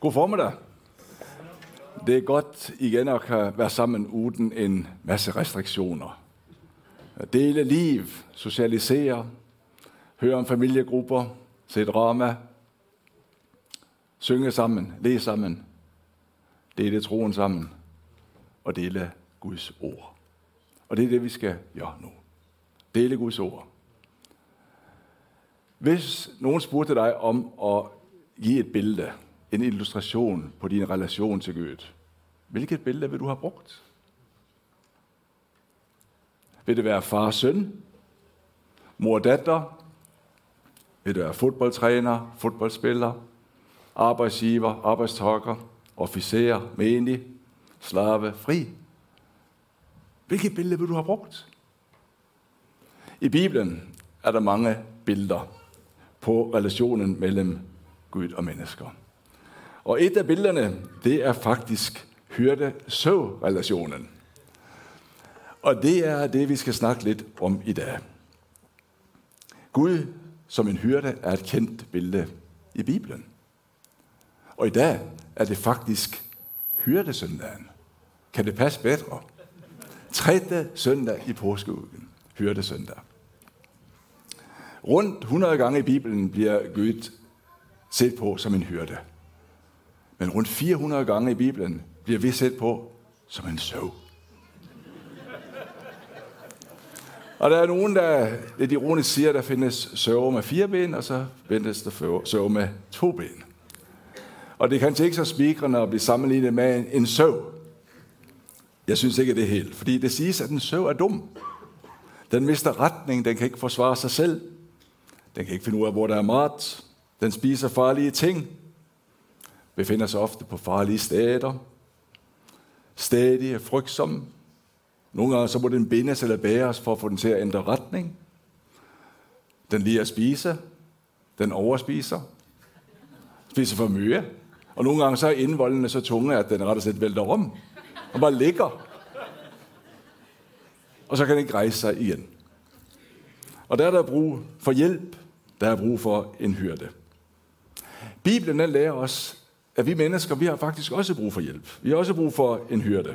God formiddag. Det er godt igen at kan være sammen uden en masse restriktioner. At dele liv, socialisere, høre om familiegrupper, se drama, synge sammen, læse sammen, dele troen sammen og dele Guds ord. Og det er det, vi skal gøre nu. Dele Guds ord. Hvis nogen spurgte dig om at give et billede, en illustration på din relation til Gud, hvilket billede vil du have brugt? Vil det være far og søn? Mor og datter? Vil det være fodboldtræner, fodboldspiller, arbejdsgiver, arbejdstokker, officer, menig, slave, fri? Hvilket billede vil du have brugt? I Bibelen er der mange billeder på relationen mellem Gud og mennesker. Og et af billederne, det er faktisk hyrde-søv-relationen. Og det er det, vi skal snakke lidt om i dag. Gud som en hyrde er et kendt billede i Bibelen. Og i dag er det faktisk hyrdesøndagen. Kan det passe bedre? Tredje søndag i påskeugen. Hyrdesøndag. Rundt 100 gange i Bibelen bliver Gud set på som en hyrde. Men rundt 400 gange i Bibelen bliver vi set på som en søv. Og der er nogen, der lidt ironisk siger, at der findes søver med fire ben, og så findes der søver med to ben. Og det kan ikke så spikrende at blive sammenlignet med en søv. Jeg synes ikke, det er helt, fordi det siges, at en søv er dum. Den mister retning, den kan ikke forsvare sig selv. Den kan ikke finde ud af, hvor der er mat. Den spiser farlige ting. Befinder sig ofte på farlige steder. Stadig frygtsom. Nogle gange så må den bindes eller bæres for at få den til at ændre retning. Den lige at spise. Den overspiser. Spiser for mye. Og nogle gange så er indvoldene så tunge, at den ret og slet vælter om. Og bare ligger. Og så kan den ikke rejse sig igen. Og der er der brug for hjælp. Der er brug for en hyrde. Bibelen den lærer os, at vi mennesker, vi har faktisk også brug for hjælp. Vi har også brug for en hyrde.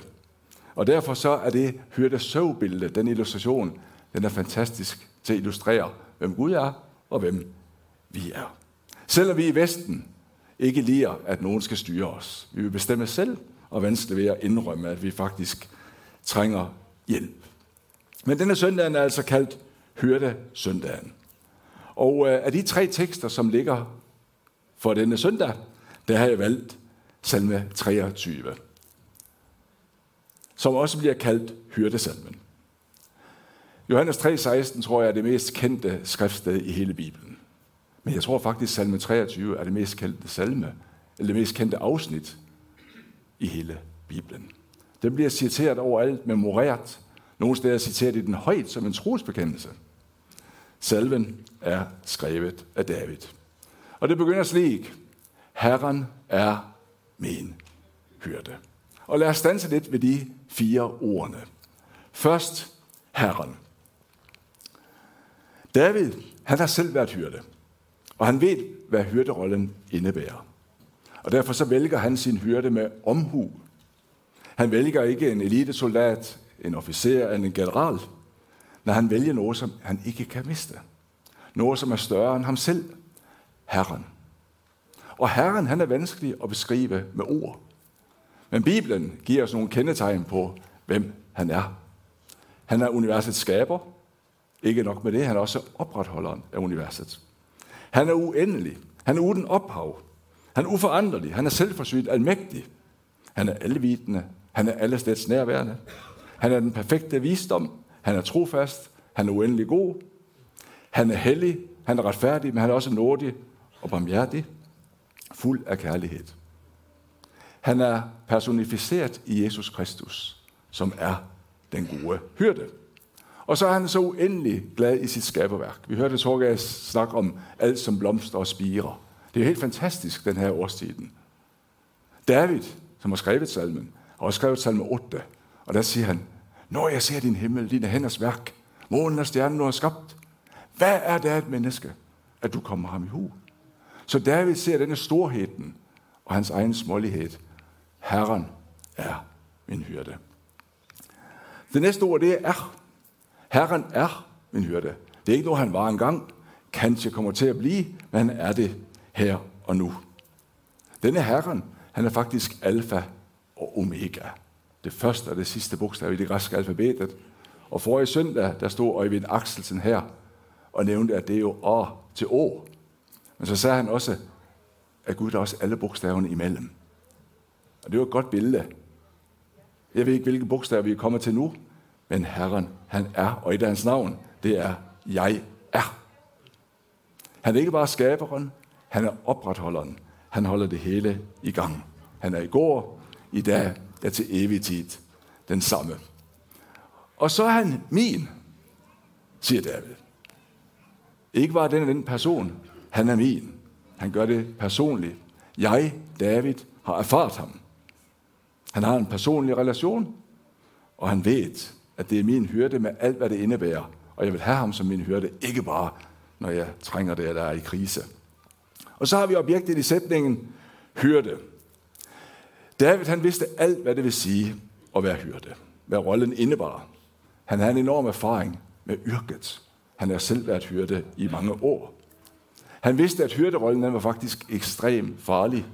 Og derfor så er det hyrde søvbillede, den illustration, den er fantastisk til at illustrere, hvem Gud er og hvem vi er. Selvom vi i Vesten ikke lider, at nogen skal styre os. Vi vil bestemme selv, og vanskeligt ved at indrømme, at vi faktisk trænger hjælp. Men denne søndag er altså kaldt Hørte søndagen. Og øh, af de tre tekster, som ligger for denne søndag, der har jeg valgt salme 23, som også bliver kaldt hyrdesalmen. Johannes 3,16 tror jeg er det mest kendte skriftsted i hele Bibelen. Men jeg tror faktisk, at salme 23 er det mest kendte salme, eller det mest kendte afsnit i hele Bibelen. Den bliver citeret overalt, memoreret. Nogle steder citeret i den højt som en trosbekendelse. Salven er skrevet af David. Og det begynder slik. Herren er min hyrde. Og lad os stanse lidt ved de fire ordene. Først Herren. David, han har selv været hyrde. Og han ved, hvad hyrderollen indebærer. Og derfor så vælger han sin hyrde med omhu. Han vælger ikke en elitesoldat, en officer eller en general, når han vælger noget, som han ikke kan miste. Noget, som er større end ham selv. Herren. Og Herren, han er vanskelig at beskrive med ord. Men Bibelen giver os nogle kendetegn på, hvem han er. Han er universets skaber. Ikke nok med det, han er også opretholderen af universet. Han er uendelig. Han er uden ophav. Han er uforanderlig. Han er selvforsynet, almægtig. Han er alvidende. Han er alle steds nærværende. Han er den perfekte visdom. Han er trofast. Han er uendelig god. Han er hellig. Han er retfærdig, men han er også nådig og barmhjertig. Fuld af kærlighed. Han er personificeret i Jesus Kristus, som er den gode hyrde. Og så er han så uendelig glad i sit skaberværk. Vi hørte Torgas snakke om alt som blomster og spirer. Det er helt fantastisk, den her årstiden. David, som har skrevet salmen, har også skrevet salme 8. Og der siger han, når jeg ser din himmel, dine hænders værk, månen og stjernen, du har skabt, hvad er det et menneske, at du kommer ham i hu? Så David ser denne storheden og hans egen smålighed. Herren er min hyrde. Det næste ord, det er er. Herren er min hyrde. Det er ikke noget, han var engang, kanskje kommer til at blive, men han er det her og nu. Denne Herren, han er faktisk alfa og omega. Det første og det sidste bogstav i det græske alfabetet. Og forrige søndag, der stod Øjvind Axelsen her og nævnte, at det er jo A til O. Men så sagde han også, at Gud er også alle bogstaverne imellem. Og det var et godt billede. Jeg ved ikke, hvilke bogstaver vi er kommet til nu, men Herren, han er, og i hans navn, det er, jeg er. Han er ikke bare skaberen, han er opretholderen. Han holder det hele i gang. Han er i går, i dag, ja til evig tid den samme. Og så er han min, siger David. Ikke bare den den person, han er min. Han gør det personligt. Jeg, David, har erfaret ham. Han har en personlig relation, og han ved, at det er min hyrde med alt, hvad det indebærer. Og jeg vil have ham som min hyrde, ikke bare, når jeg trænger det, eller er i krise. Og så har vi objektet i sætningen, hyrde. David han vidste alt, hvad det vil sige at være hyrde. Hvad rollen indebar. Han havde en enorm erfaring med yrket. Han har selv været hyrde i mange år. Han vidste, at hyrderollen den var faktisk ekstremt farlig.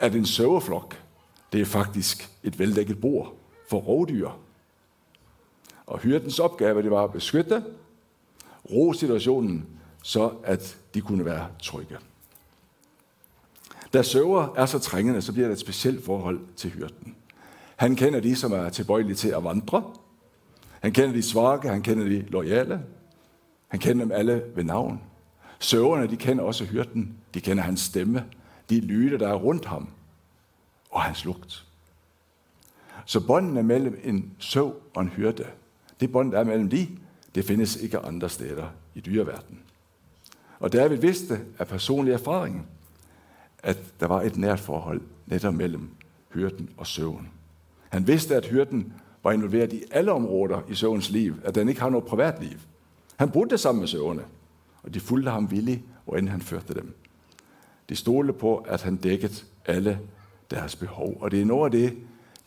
At en søverflok, det er faktisk et veldækket bord for rovdyr. Og hyrdens opgave, det var at beskytte, ro situationen, så at de kunne være trygge. Da søver er så trængende, så bliver der et specielt forhold til hyrden. Han kender de, som er tilbøjelige til at vandre. Han kender de svage, han kender de loyale. Han kender dem alle ved navn. Søverne, de kender også hyrden. De kender hans stemme. De lyder, der er rundt ham. Og hans lugt. Så båndene mellem en søv og en hyrde, det bånd, der er mellem de, det findes ikke andre steder i dyreverdenen. Og David vidste af personlig erfaring, at der var et nært forhold netop mellem hyrden og søvn. Han vidste, at hyrden var involveret i alle områder i søvns liv, at den ikke har noget privatliv. Han boede sammen med søvne, og de fulgte ham villigt, hvorend han førte dem. De stolede på, at han dækkede alle deres behov. Og det er noget af det,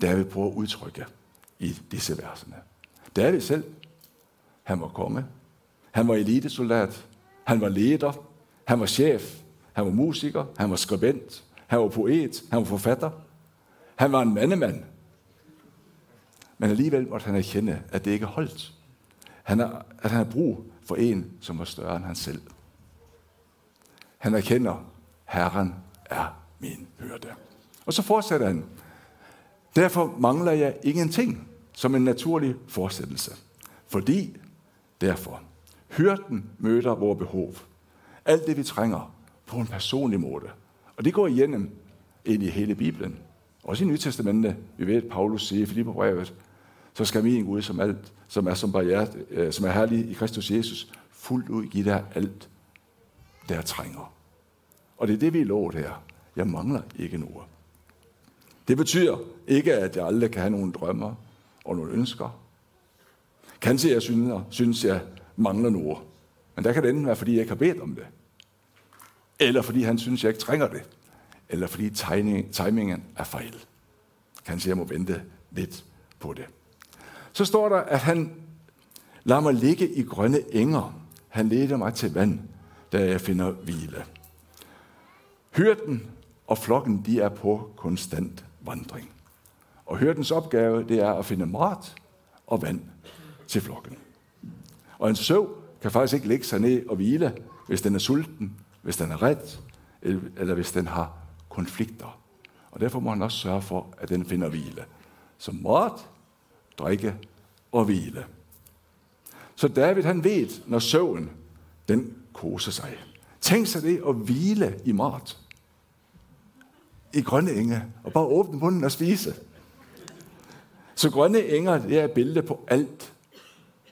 David prøver at udtrykke i disse versene. David selv, han var konge. Han var elitesoldat. Han var leder. Han var chef. Han var musiker. Han var skribent. Han var poet. Han var forfatter. Han var en mandemand. Men alligevel måtte han erkende, at det ikke holdt. Han er, at han har brug for en, som var større end han selv. Han erkender, Herren er min hørte. Og så fortsætter han. Derfor mangler jeg ingenting som en naturlig fortsættelse. Fordi, derfor, hyrden møder vores behov. Alt det, vi trænger på en personlig måde. Og det går igennem ind i hele Bibelen. Også i Nye Testamentet. Vi ved, at Paulus siger i Filipperbrevet, så skal min Gud, som, alt, som er som, barriere, øh, som er herlig i Kristus Jesus, fuldt ud give dig alt, der trænger. Og det er det, vi er lovet her. Jeg mangler ikke noget. Det betyder ikke, at jeg aldrig kan have nogle drømmer og nogle ønsker. Kanskje jeg synes, synes jeg mangler noget. Men der kan det enten være, fordi jeg ikke har bedt om det. Eller fordi han synes, jeg ikke trænger det. Eller fordi timingen er fejl. Kanskje jeg må vente lidt på det. Så står der, at han lader mig ligge i grønne enger. Han leder mig til vand, da jeg finder hvile. Hyrden og flokken, de er på konstant vandring. Og hyrdens opgave, det er at finde mat og vand til flokken. Og en søv kan faktisk ikke lægge sig ned og hvile, hvis den er sulten, hvis den er ret, eller hvis den har konflikter. Og derfor må han også sørge for, at den finder hvile. Så mat, drikke og hvile. Så David han ved, når søvn, den koser sig. Tænk sig det at hvile i mart. I grønne enge. Og bare åbne munden og spise. Så grønne enger, det er et billede på alt,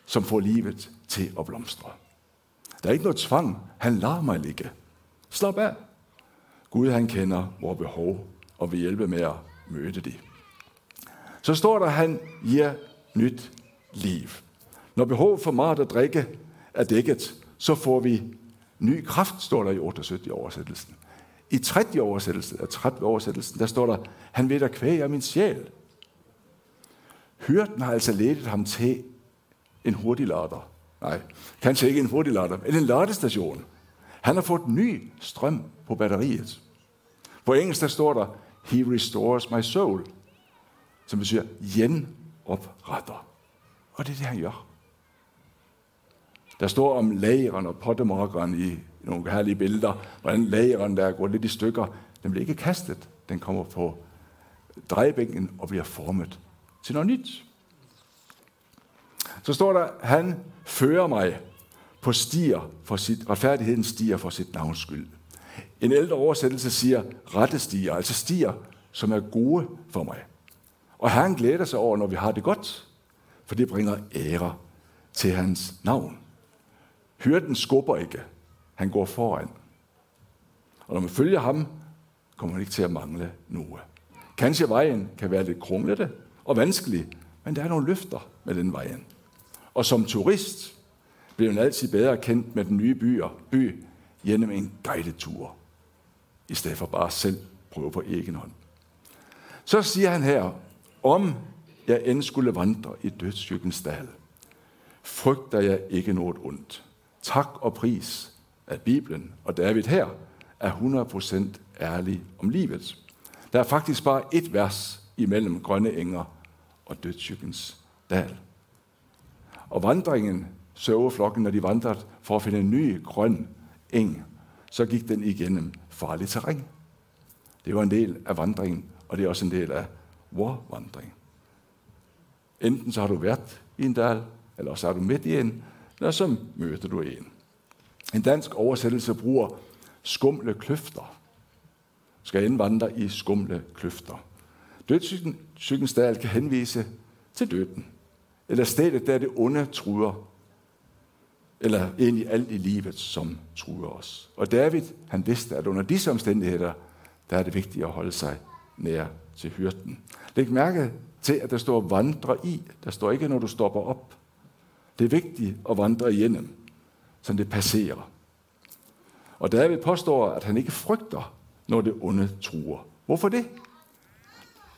som får livet til at blomstre. Der er ikke noget tvang. Han lader mig ligge. Slap af. Gud han kender vores behov og vil hjælpe med at møde det. Så står der, at han giver nyt liv. Når behov for mat og drikke er dækket, så får vi ny kraft, står der i 78 i oversættelsen. I 30 oversættelsen, 30 oversættelsen, der står der, han ved at kvæge af min sjæl. Hyrden har altså ledet ham til en hurtig lader. Nej, kanskje ikke en hurtig lader, men en ladestation. Han har fået ny strøm på batteriet. På engelsk der står der, He restores my soul, som betyder genopretter. Og det er det, han gør. Der står om lageren og pottemarkeren i nogle herlige billeder, hvordan lageren der går lidt i stykker, den bliver ikke kastet. Den kommer på drejebænken og bliver formet til noget nyt. Så står der, han fører mig på stier for sit, retfærdigheden stiger for sit navns skyld. En ældre oversættelse siger rette stier, altså stier, som er gode for mig. Og Herren glæder sig over, når vi har det godt, for det bringer ære til hans navn. Hyrden skubber ikke, han går foran. Og når man følger ham, kommer man ikke til at mangle noget. Kanskje vejen kan være lidt kronglete og vanskelig, men der er nogle løfter med den vejen. Og som turist bliver man altid bedre kendt med den nye byer, by gennem en guidetur, i stedet for bare selv prøve på egen hånd. Så siger han her, om jeg end skulle vandre i dødsskyggens dal, frygter jeg ikke noget ondt. Tak og pris af Bibelen og David her er 100% ærlig om livet. Der er faktisk bare et vers imellem grønne enger og dødsskyggens dal. Og vandringen, sørgeflokken, når de vandrede for at finde en ny grøn eng, så gik den igennem farligt terræn. Det var en del af vandringen, og det er også en del af vor vandring. Enten så har du været i en dal, eller så er du midt i en, eller så møder du en. En dansk oversættelse bruger skumle kløfter. Skal indvandre i skumle kløfter. Dødssygens dal kan henvise til døden. Eller stedet, der det onde truer. Eller egentlig alt i livet, som truer os. Og David, han vidste, at under disse omstændigheder, der er det vigtigt at holde sig nær til hyrden. Læg mærke til, at der står vandre i. Der står ikke, når du stopper op. Det er vigtigt at vandre igennem, så det passerer. Og David påstår, at han ikke frygter, når det onde truer. Hvorfor det?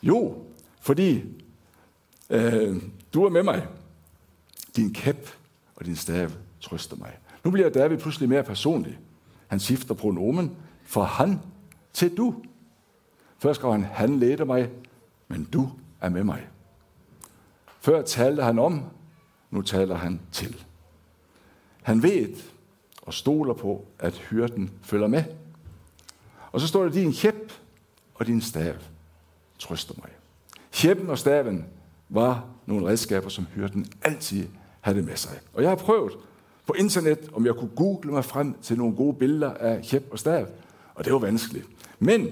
Jo, fordi øh, du er med mig. Din kæp og din stav trøster mig. Nu bliver David pludselig mere personlig. Han skifter pronomen fra han til du. Først skrev han, han ledte mig, men du er med mig. Før talte han om, nu taler han til. Han ved og stoler på, at hyrden følger med. Og så står der, din kæp og din stav trøster mig. Kæppen og staven var nogle redskaber, som hyrden altid havde med sig. Og jeg har prøvet på internet, om jeg kunne google mig frem til nogle gode billeder af kæp og stav, og det var vanskeligt. Men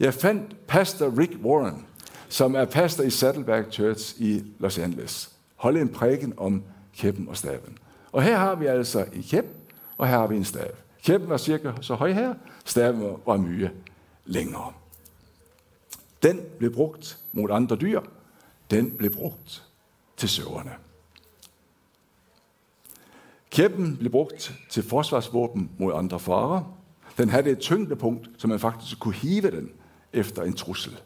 jeg fandt pastor Rick Warren, som er pastor i Saddleback Church i Los Angeles. Holde en prædiken om kæppen og staven. Og her har vi altså en kæp, og her har vi en stav. Kæppen var cirka så høj her, staven var mye længere. Den blev brugt mod andre dyr, den blev brugt til søverne. Kæppen blev brugt til forsvarsvåben mod andre farer. Den havde et tyngdepunkt, så man faktisk kunne hive den efter en trussel.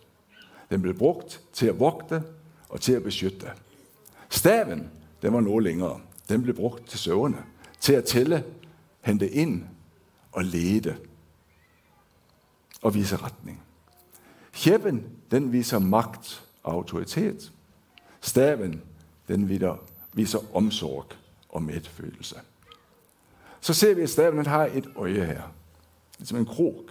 Den blev brugt til at vogte og til at beskytte. Staven, den var noget længere. Den blev brugt til søverne, til at tælle, hente ind og lede og vise retning. Kæppen, den viser magt og autoritet. Staven, den viser omsorg og medfølelse. Så ser vi, at staven den har et øje her. Ligesom en krog.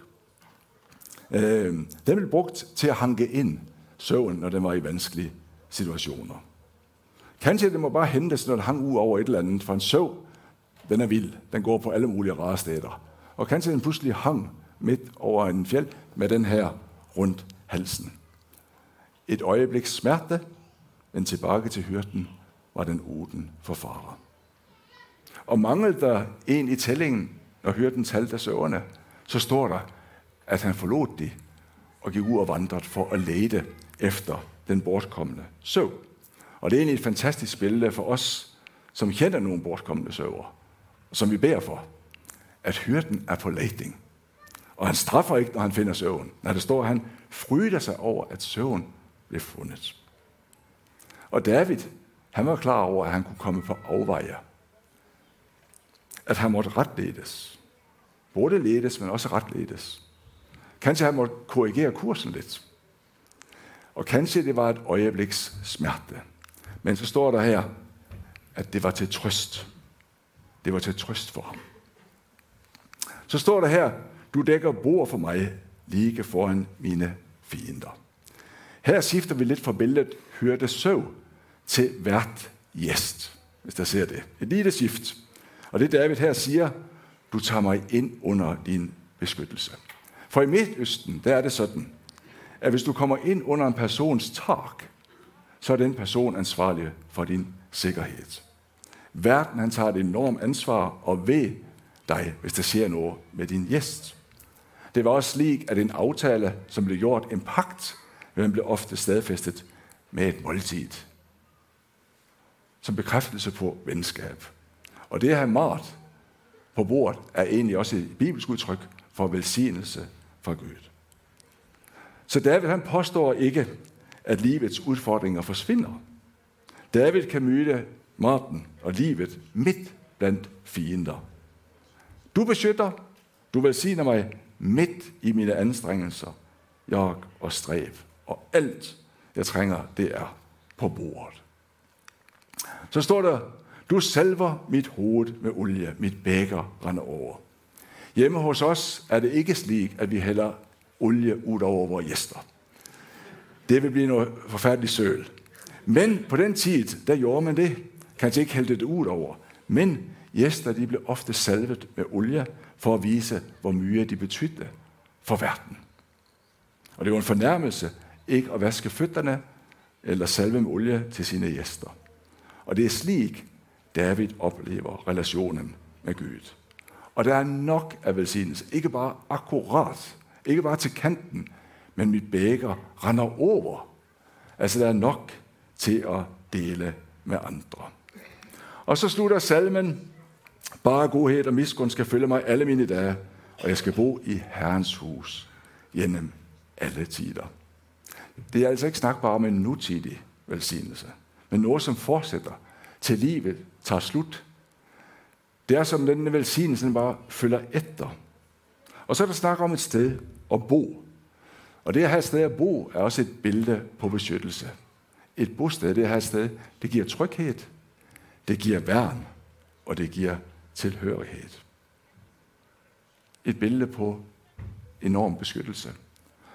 Øh, den blev brugt til at hanke ind søvn, når den var i vanskelige situationer. Kanskje det må bare hentes, når det hang ud over et eller andet, for en søv, den er vild. Den går på alle mulige rare steder. Og kanskje den pludselig hang midt over en fjeld med den her rundt halsen. Et øjeblik smerte, men tilbage til hyrden var den uden for fare. Og manglede der en i tællingen, når hyrden talte søverne, så står der, at han forlod det og gik ud og vandrede for at lede efter den bortkommende søv. Og det er egentlig et fantastisk billede for os, som kender nogle bortkommende søver, som vi beder for, at hyrden er på leting. Og han straffer ikke, når han finder søvn. Når det står, at han fryder sig over, at søvn blev fundet. Og David, han var klar over, at han kunne komme på afveje. At han måtte retledes. Både ledes, men også retledes. Kanskje han måtte korrigere kursen lidt. Og kanskje det var et øjebliks smerte. Men så står der her, at det var til trøst. Det var til trøst for ham. Så står der her, du dækker bord for mig, lige foran mine fiender. Her skifter vi lidt fra billedet hørte søv til hvert gæst, hvis der ser det. Et lille skift. Og det David her siger, du tager mig ind under din beskyttelse. For i Midtøsten, der er det sådan, at hvis du kommer ind under en persons tak, så er den person ansvarlig for din sikkerhed. Verden han tager et enormt ansvar og ved dig, hvis der sker noget med din gæst. Det var også slik, at en aftale, som blev gjort, en pagt, den blev ofte stadfæstet med et måltid. Som bekræftelse på venskab. Og det at have mat på bordet er egentlig også et bibelsk udtryk for velsignelse fra Gud. Så David han påstår ikke, at livets udfordringer forsvinder. David kan møde maten og livet midt blandt fiender. Du beskytter, du velsigner mig midt i mine anstrengelser, jeg og stræb. Og alt, jeg trænger, det er på bordet. Så står der, du salver mit hoved med olie, mit bækker render over. Hjemme hos os er det ikke slik, at vi hælder olie ud over vores gæster. Det vil blive noget forfærdeligt søl. Men på den tid, der gjorde man det. Kanskje ikke hældte det ud over. Men gæster, de blev ofte salvet med olie, for at vise, hvor mye de betydte for verden. Og det var en fornærmelse ikke at vaske fødderne eller salve med olie til sine gæster. Og det er slik, David oplever relationen med Gud. Og der er nok af velsignelse. Ikke bare akkurat, ikke bare til kanten, men mit bækker render over. Altså, der er nok til at dele med andre. Og så slutter salmen, bare godhed og miskund skal følge mig alle mine dage, og jeg skal bo i Herrens hus gennem alle tider. Det er altså ikke snak bare om en nutidig velsignelse, men noget, som fortsætter til livet tager slut. Det er som den velsignelsen bare følger efter. Og så er der snak om et sted at bo. Og det at have et sted at bo er også et billede på beskyttelse. Et bosted, det at have et sted, det giver tryghed, det giver værn, og det giver tilhørighed. Et billede på enorm beskyttelse.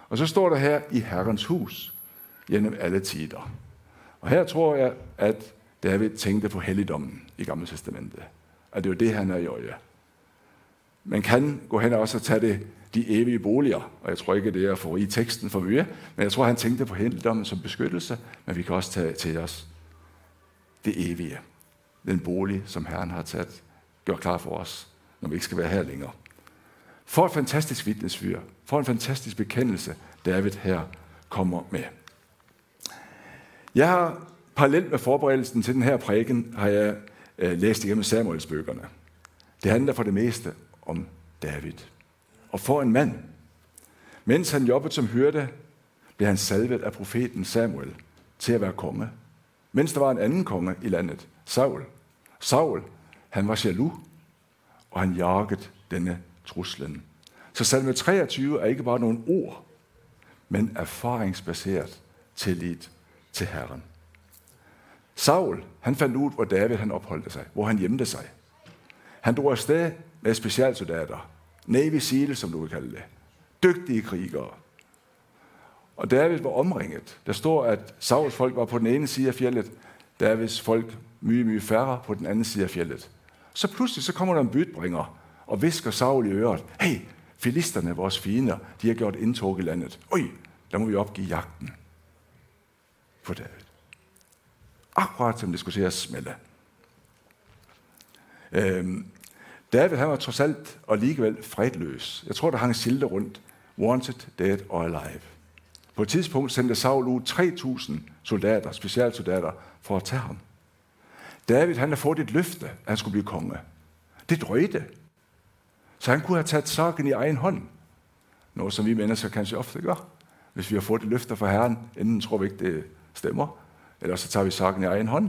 Og så står der her i Herrens hus gennem alle tider. Og her tror jeg, at David tænkte på helligdommen i Gamle Testamentet. At det var det, han er i øje. Man kan gå hen og også tage det, de evige boliger, og jeg tror ikke, det er for i teksten for mye, men jeg tror, han tænkte på helligdommen som beskyttelse, men vi kan også tage til os det evige. Den bolig, som Herren har taget, gjort klar for os, når vi ikke skal være her længere. For et fantastisk vidnesfyr, for en fantastisk bekendelse, David her kommer med. Jeg har parallelt med forberedelsen til den her prædiken, har jeg øh, læst igennem Samuels bøgerne. Det handler for det meste om David. Og for en mand, mens han jobbede som hyrde, blev han salvet af profeten Samuel til at være konge. Mens der var en anden konge i landet, Saul. Saul, han var jaloux, og han jagede denne truslen. Så salme 23 er ikke bare nogle ord, men erfaringsbaseret tillid til Herren. Saul, han fandt ud, hvor David han opholdte sig, hvor han gjemte sig. Han drog afsted med specialsoldater, Navy SEAL, som du vil kalde det, dygtige krigere. Og David var omringet. Der står, at Sauls folk var på den ene side af fjellet, Davids folk mye, mye færre på den anden side af fjellet. Så pludselig så kommer der en bytbringer og visker Saul i øret. Hey, filisterne, vores fiender, de har gjort indtog i landet. Oj, der må vi opgive jagten på David. Akkurat som det skulle til at smelle. Øhm, David han var trods alt og alligevel fredløs. Jeg tror, der hang skilte rundt. Wanted, dead or alive. På et tidspunkt sendte Saul ud 3.000 soldater, specialsoldater, for at tage ham. David han havde fået et løfte, at han skulle blive konge. Det drøjte. Så han kunne have taget saken i egen hånd. Noget, som vi mennesker kanskje ofte gør. Hvis vi har fået et løfte fra Herren, enten tror vi ikke, det stemmer, eller så tager vi saken i egen hånd.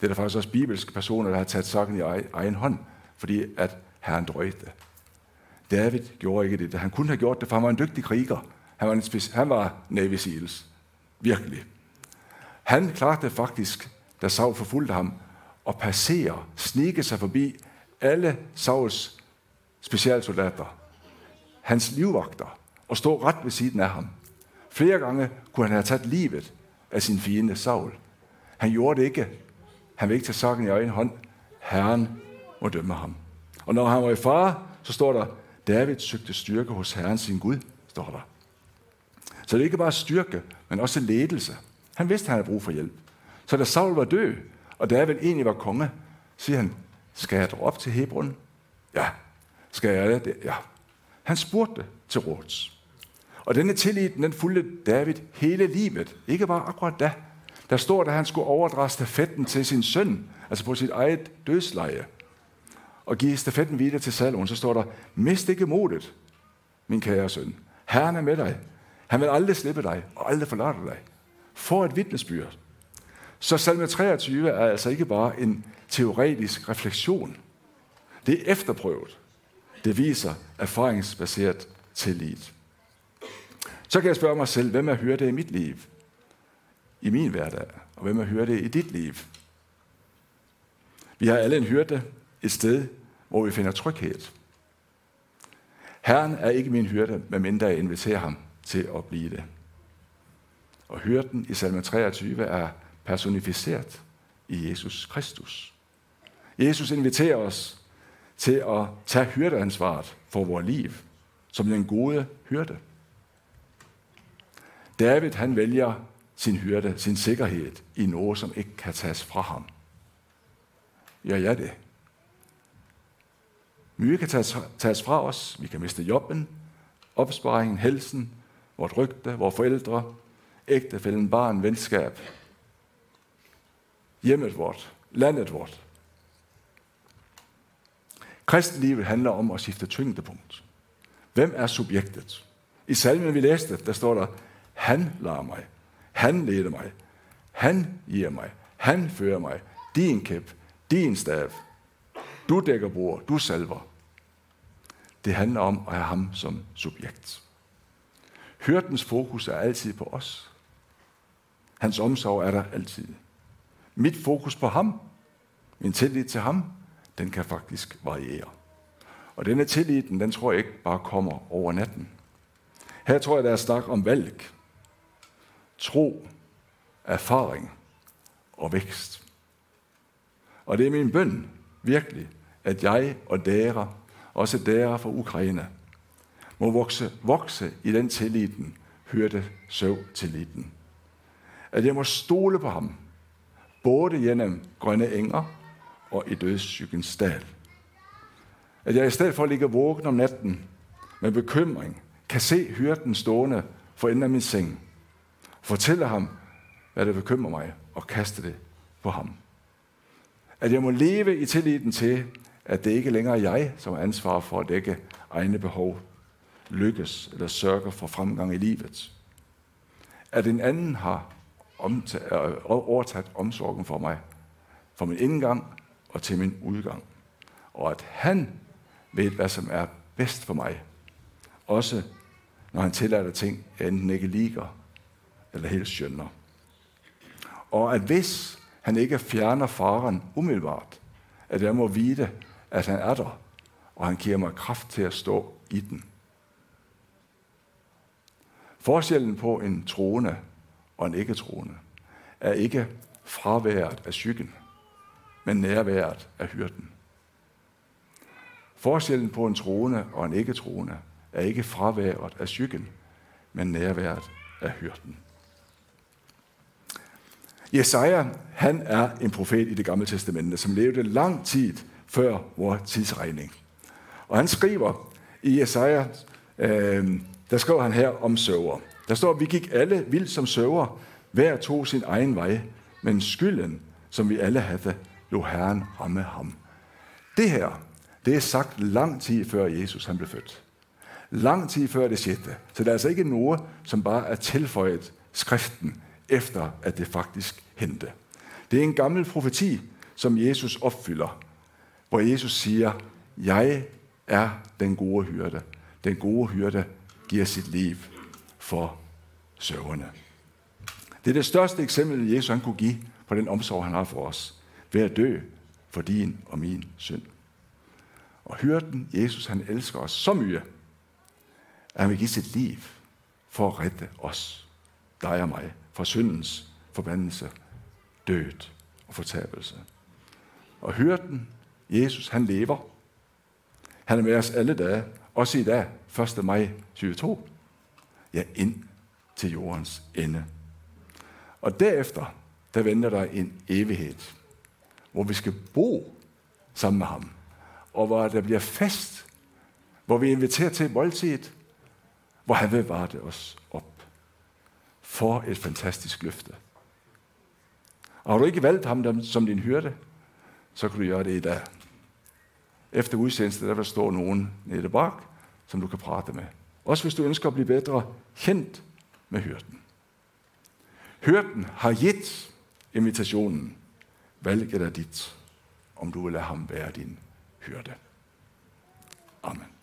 Det er der faktisk også bibelske personer, der har taget sagen i egen hånd, fordi at Herren drøjte. David gjorde ikke det. Han kunne have gjort det, for han var en dygtig kriger. Han var, en speci- han var Navy Seals. Virkelig. Han klarte faktisk, da Saul forfulgte ham, at passere, snige sig forbi alle Sauls specialsoldater, hans livvagter, og stå ret ved siden af ham. Flere gange kunne han have taget livet af sin fiende Saul. Han gjorde det ikke. Han vil ikke tage saken i egen hånd. Herren må dømme ham. Og når han var i fare, så står der, David søgte styrke hos Herren sin Gud, står der. Så det er ikke bare styrke, men også ledelse. Han vidste, at han havde brug for hjælp. Så da Saul var død, og David egentlig var konge, siger han, skal jeg op til Hebron? Ja. Skal jeg det? Ja. Han spurgte til råds. Og denne tillid, den fulgte David hele livet. Ikke bare akkurat da. Der står, at han skulle overdrage stafetten til sin søn, altså på sit eget dødsleje, og give stafetten videre til Salomon. Så står der, mist ikke modet, min kære søn. Herren er med dig. Han vil aldrig slippe dig, og aldrig forlade dig. For et vidnesbyrd. Så salme 23 er altså ikke bare en teoretisk refleksion. Det er efterprøvet. Det viser erfaringsbaseret tillid. Så kan jeg spørge mig selv, hvem er hørte i mit liv? I min hverdag. Og hvem er hørte i dit liv? Vi har alle en hyrde et sted, hvor vi finder tryghed. Herren er ikke min hyrde, medmindre jeg inviterer ham til at blive det. Og hyrden i salme 23 er personificeret i Jesus Kristus. Jesus inviterer os til at tage hyrdeansvaret for vores liv, som den gode hyrde. David han vælger sin hyrde, sin sikkerhed i noget, som ikke kan tages fra ham. Ja, ja det. Mye kan tages, tages fra os. Vi kan miste jobben, opsparingen, helsen, vores rygte, vores forældre, ægtefælden, barn, venskab, hjemmet vort, landet vort. Kristenlivet handler om at skifte tyngdepunkt. Hvem er subjektet? I salmen, vi læste, der står der, han lader mig, han leder mig, han giver mig, han fører mig, din kæp, din stav. Du dækker bord, du salver. Det handler om at have ham som subjekt. Hørtens fokus er altid på os. Hans omsorg er der altid. Mit fokus på ham, min tillid til ham, den kan faktisk variere. Og denne tillid, den tror jeg ikke bare kommer over natten. Her tror jeg, der er snak om valg, tro, erfaring og vækst. Og det er min bøn, virkelig, at jeg og dære, også dære fra Ukraine, må vokse, vokse i den tilliden, hørte søv tilliden. At jeg må stole på ham, både gennem grønne enger og i dødssygens dal. At jeg i stedet for at ligge vågen om natten med bekymring, kan se hyrden stående for enden af min seng, fortælle ham, hvad det bekymrer mig, og kaste det på ham. At jeg må leve i tilliden til, at det ikke længere er jeg, som er ansvar for at dække egne behov, lykkes eller sørge for fremgang i livet. At en anden har overtaget omsorgen for mig, for min indgang og til min udgang. Og at han ved, hvad som er bedst for mig. Også når han tillader ting, jeg enten ikke liker eller helst skønner. Og at hvis han ikke fjerner faren umiddelbart, at jeg må vide, at han er der, og han giver mig kraft til at stå i den. Forskellen på en troende og en ikke-troende er ikke fraværet af skyggen, men nærværet af hyrden. Forskellen på en troende og en ikke-troende er ikke fraværet af skyggen, men nærværet af hyrden. Jesaja, han er en profet i det gamle testamente, som levede lang tid før vores tidsregning. Og han skriver i Jesaja, øh, der skriver han her om søver. Der står, vi gik alle vildt som søver, hver tog sin egen vej, men skylden, som vi alle havde, lå Herren ramme ham. Det her, det er sagt lang tid før Jesus han blev født. lang tid før det skete. Så det er altså ikke noget, som bare er tilføjet skriften, efter at det faktisk hente. Det er en gammel profeti, som Jesus opfylder, hvor Jesus siger, jeg er den gode hyrde. Den gode hyrde giver sit liv for søverne. Det er det største eksempel, Jesus han kunne give på den omsorg, han har for os, ved at dø for din og min synd. Og hyrden, Jesus, han elsker os så mye, at han vil give sit liv for at redde os, dig og mig, fra syndens forbandelse, død og fortabelse. Og hyrden, Jesus, han lever. Han er med os alle dage, også i dag, 1. maj 22. Ja, ind til jordens ende. Og derefter, der venter der en evighed, hvor vi skal bo sammen med ham, og hvor der bliver fest, hvor vi inviterer til måltid, hvor han vil varte os op for et fantastisk løfte. Og har du ikke valgt ham som din hyrde, så kan du gøre det i dag. Efter udsendelsen, der vil stå nogen nede bak, som du kan prate med. Også hvis du ønsker at blive bedre kendt med hyrden. Hyrden har givet invitationen. Valget er dit, om du vil lade ham være din hyrde. Amen.